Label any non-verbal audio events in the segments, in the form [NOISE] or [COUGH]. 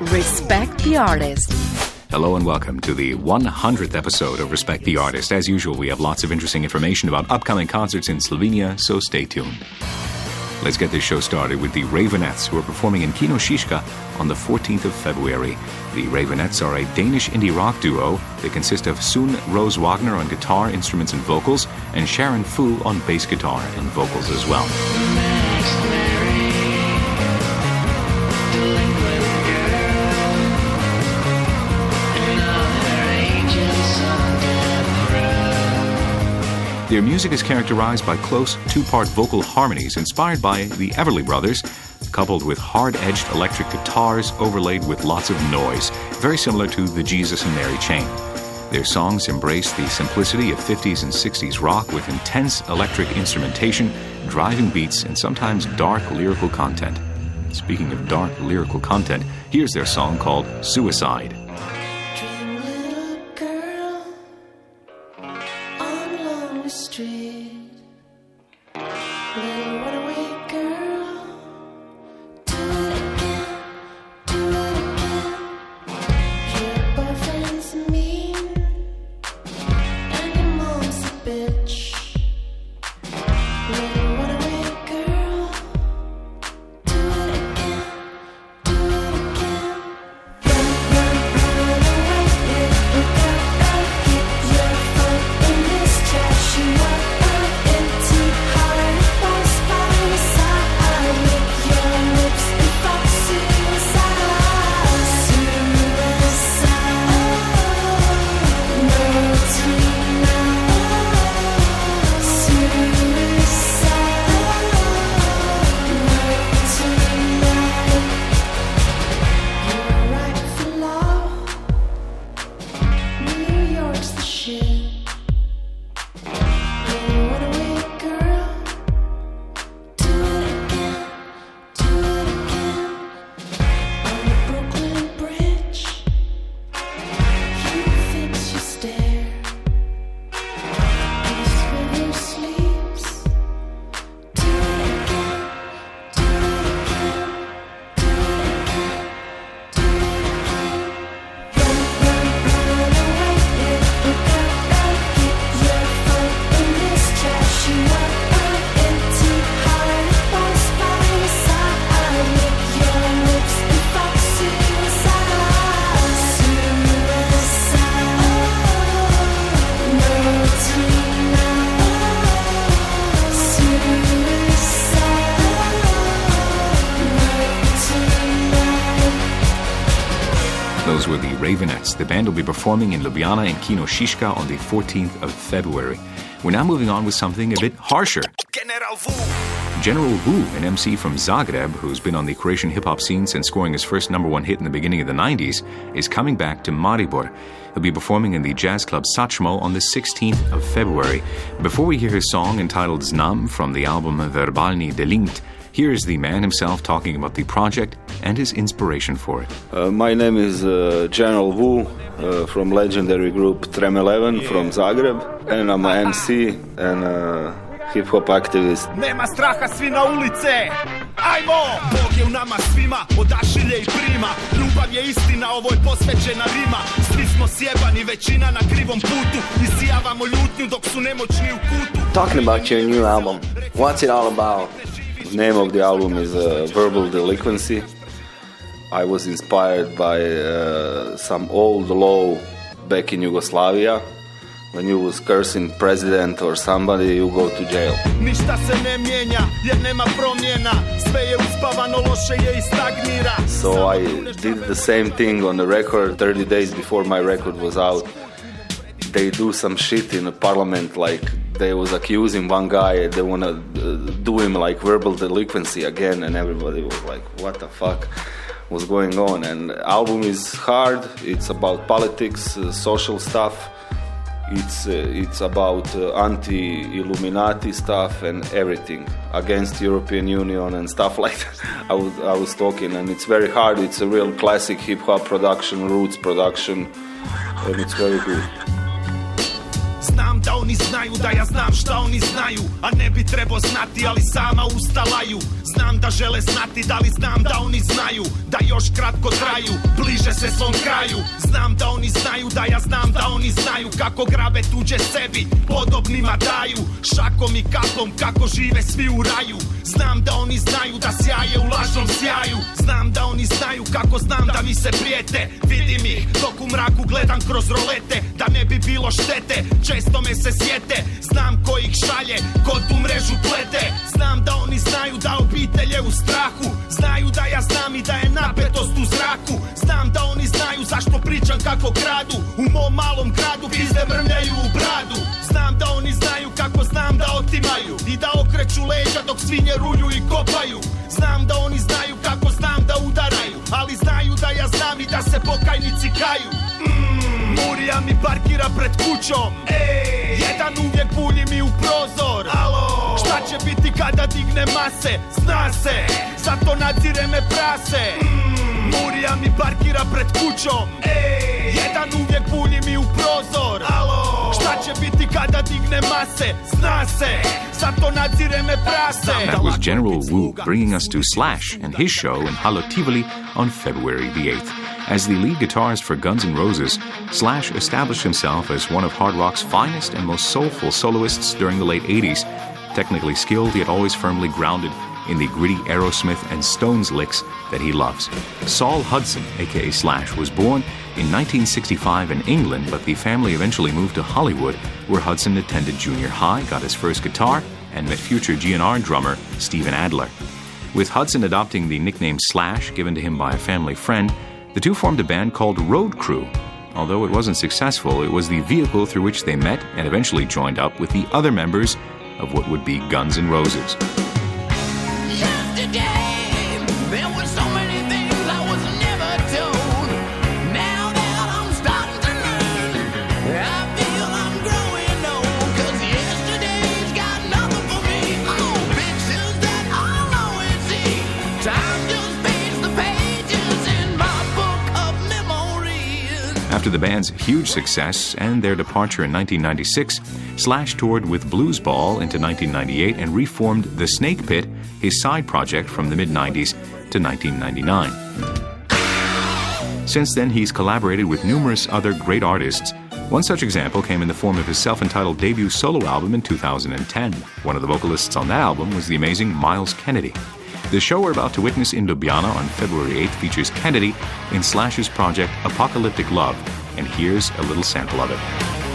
Respect the Artist. Hello and welcome to the 100th episode of Respect the Artist. As usual, we have lots of interesting information about upcoming concerts in Slovenia, so stay tuned. Let's get this show started with the Raveonettes, who are performing in Kino Šiška on the 14th of February. The Raveonettes are a Danish indie rock duo. They consist of Sune Rose Wagner on guitar, instruments, and vocals, and Sharin Foo on bass guitar and vocals as well. Their music is characterized by close two part vocal harmonies inspired by the Everly Brothers, coupled with hard edged electric guitars overlaid with lots of noise, very similar to the Jesus and Mary chain. Their songs embrace the simplicity of 50s and 60s rock with intense electric instrumentation, driving beats, and sometimes dark lyrical content. Speaking of dark lyrical content, here's their song called Suicide. Raveonettes. The band will be performing in Ljubljana and Kino Šiška on the 14th of February. We're now moving on with something a bit harsher. General Woo. General Woo, an MC from Zagreb who's been on the Croatian hip hop scene since scoring his first number one hit in the beginning of the 90s, is coming back to Maribor. He'll be performing in the jazz club Satchmo on the 16th of February. Before we hear his song entitled Znam from the album Verbalni Delikt, here's the man himself talking about the project and his inspiration for it. Uh, my name is uh, General Woo uh, from legendary group Tram 11 from Zagreb, and I'm an MC and a hip hop activist. Nema straha svi na ulice Ajmo! Bog je u nama svima Odašilje i prima Ljubav je istina, ovo je posvećena rima Svi smo sjebani, većina na krivom putu Isijavamo ljutnju dok su nemoćni u kutu Talking about your new album, what's it all about? The name of the album is uh, Verbal Delinquency. I was inspired by uh, some old law back in Yugoslavia. When you was cursing president or somebody, you go to jail. Ništa se ne mijenja jer nema promjena Sve je uspavano, loše je i stagnira So I did the same thing on the record 30 days before my record was out. They do some shit in the parliament, like they was accusing one guy, they wanna uh, do him like verbal delinquency again, and everybody was like, "What the fuck was going on?" And album is hard. It's about politics, uh, social stuff. It's uh, it's about uh, anti-Illuminati stuff and everything against European Union and stuff [LAUGHS] like that. I was I was talking, and it's very hard. It's a real classic hip hop production, roots production, and it's very good. Da oni znaju da ja znam šta oni znaju A ne bi trebao znati ali sama ustalaju Znam da žele znati da li znam da oni znaju Da još kratko traju, bliže se svom kraju. Znam da oni znaju da ja znam znaju Kako grabe tuđe sebi, podobnima daju Šakom i kapom kako žive svi u raju. Znam da oni znaju da sjaje u lažnom sjaju. Znam da oni znaju kako znam da mi se prijete. Vidim ih dok u mraku gledam kroz rolete Da ne bi bilo štete, često me se sjete. Znam ko ih šalje, ko tu mrežu plete. Znam da oni znaju da obitelj je u strahu. Znaju da ja znam i da je napetost u zraku. Znam da kako kradu U mom malom gradu pizde mrmljaju u bradu. Znam da oni znaju kako znam da otimaju I da okreću leđa dok svinje rulju i kopaju. Znam da oni znaju kako znam da udaraju Ali znaju da ja znam i da se pokajnici kaju. Mm, Murija mi parkira pred kućom. Ej, Jedan uvijek bulji mi u prozor. Alo, šta će biti kada digne mase? Zna se, zato nadzire me prase mi parkira pred kućom. Ej, Jedan uvijek bulji mi u prozor. Alo, šta će biti kada digne mase? Zna se, zato nadzire me prase. That was General Woo bringing us to Slash and his show in Hala Tivoli on February the 8th. As the lead guitarist for Guns N' Roses, Slash established himself as one of hard rock's finest and most soulful soloists during the late 80s. Technically skilled, yet always firmly grounded in the gritty Aerosmith and Stones licks that he loves. Saul Hudson, aka Slash, was born in 1965 in England, but the family eventually moved to Hollywood, where Hudson attended junior high, got his first guitar, and met future GNR drummer Steven Adler. With Hudson adopting the nickname Slash given to him by a family friend, the two formed a band called Road Crew. Although it wasn't successful, it was the vehicle through which they met and eventually joined up with the other members of what would be Guns N' Roses. After the band's huge success and their departure in 1996, Slash toured with Blues Ball into 1998 and reformed The Snake Pit, his side project from the mid 90s to 1999. Since then, he's collaborated with numerous other great artists. One such example came in the form of his self entitled debut solo album in 2010. One of the vocalists on that album was the amazing Myles Kennedy. The show we're about to witness in Ljubljana on February 8th features Kennedy in Slash's project Apocalyptic Love, and here's a little sample of it.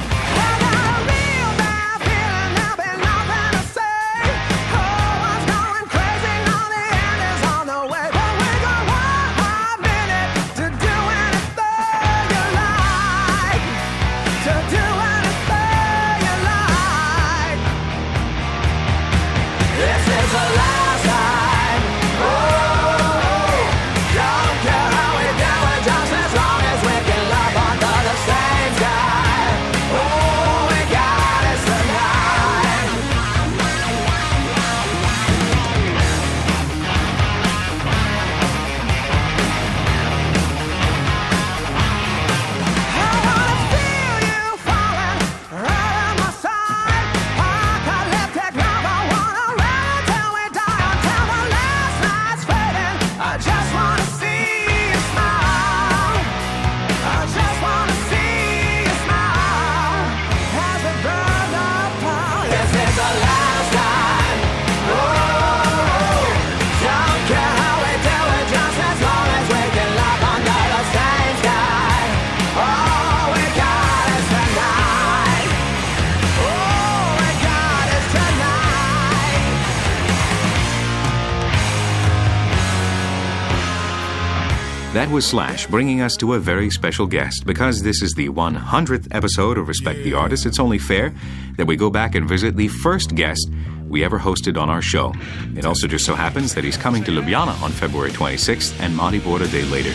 That was Slash bringing us to a very special guest. Because this is the 100th episode of Respect the Artist, it's only fair that we go back and visit the first guest we ever hosted on our show. It also just so happens that he's coming to Ljubljana on February 26th and Maribor a day later.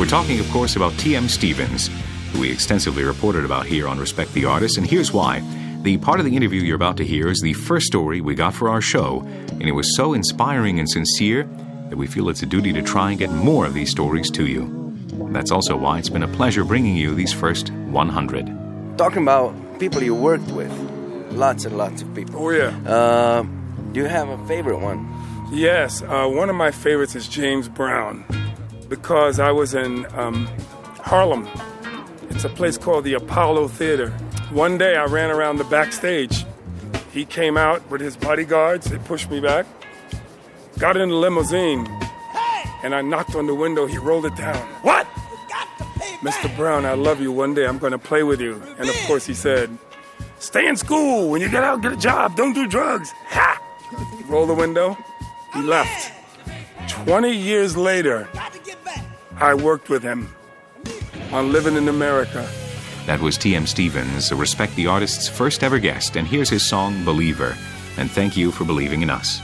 We're talking, of course, about T.M. Stevens, who we extensively reported about here on Respect the Artist, and here's why. The part of the interview you're about to hear is the first story we got for our show, and it was so inspiring and sincere that we feel it's a duty to try and get more of these stories to you. That's also why it's been a pleasure bringing you these first 100. Talking about people you worked with, lots and lots of people. Oh, yeah. Uh, do you have a favorite one? Yes, uh, one of my favorites is James Brown because I was in um, Harlem. It's a place called the Apollo Theater. One day I ran around the backstage. He came out with his bodyguards, they pushed me back, got in the limousine, and I knocked on the window. He rolled it down. What? Mr. Brown, I love you. One day I'm going to play with you. And of course, he said, Stay in school. When you get out, get a job. Don't do drugs. Ha! Roll the window. He left. 20 years later, I worked with him on Living in America. That was T.M. Stevens, a Respect the Artist's first ever guest, and here's his song Believer. And thank you for believing in us.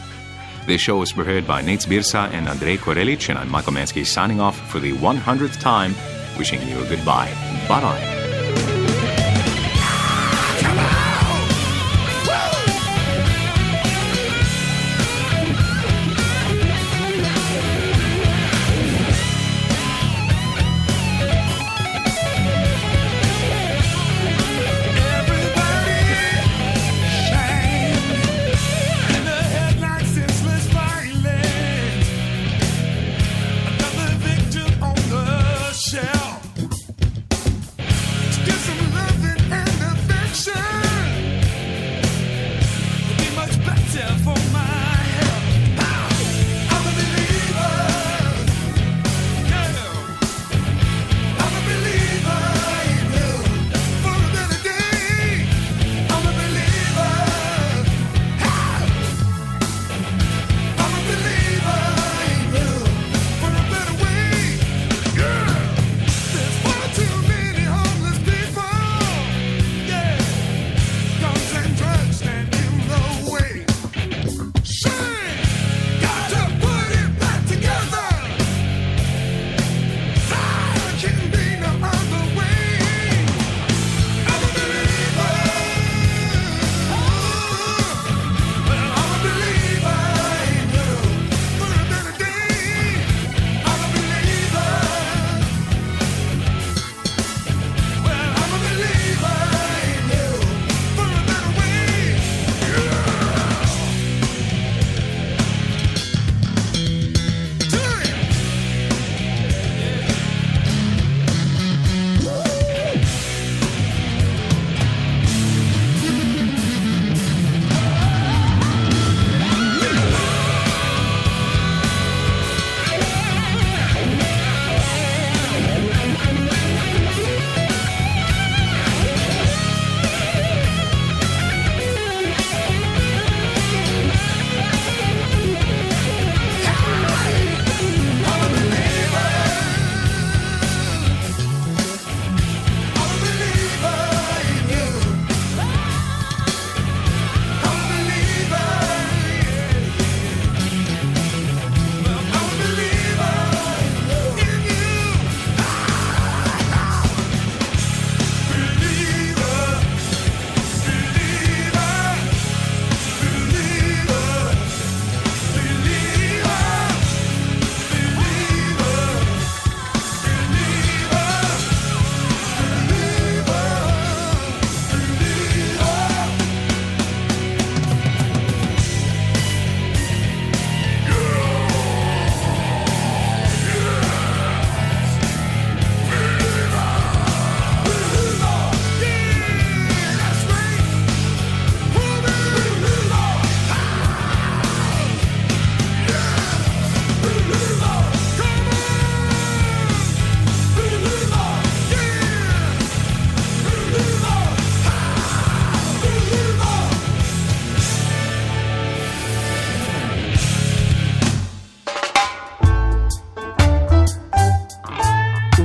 This show was prepared by Nate Zbirsa and Andrei Korelic, and I'm Michael Mansky signing off for the 100th time, wishing you a goodbye. Bye bye.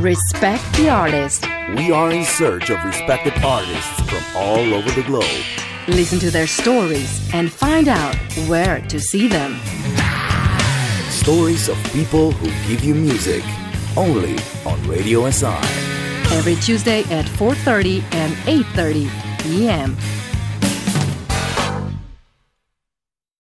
Respect the artist. We are in search of respected artists from all over the globe. Listen to their stories and find out where to see them. Stories of people who give you music. Only on Radio SI. Every Tuesday at 4:30 and 8:30 p.m.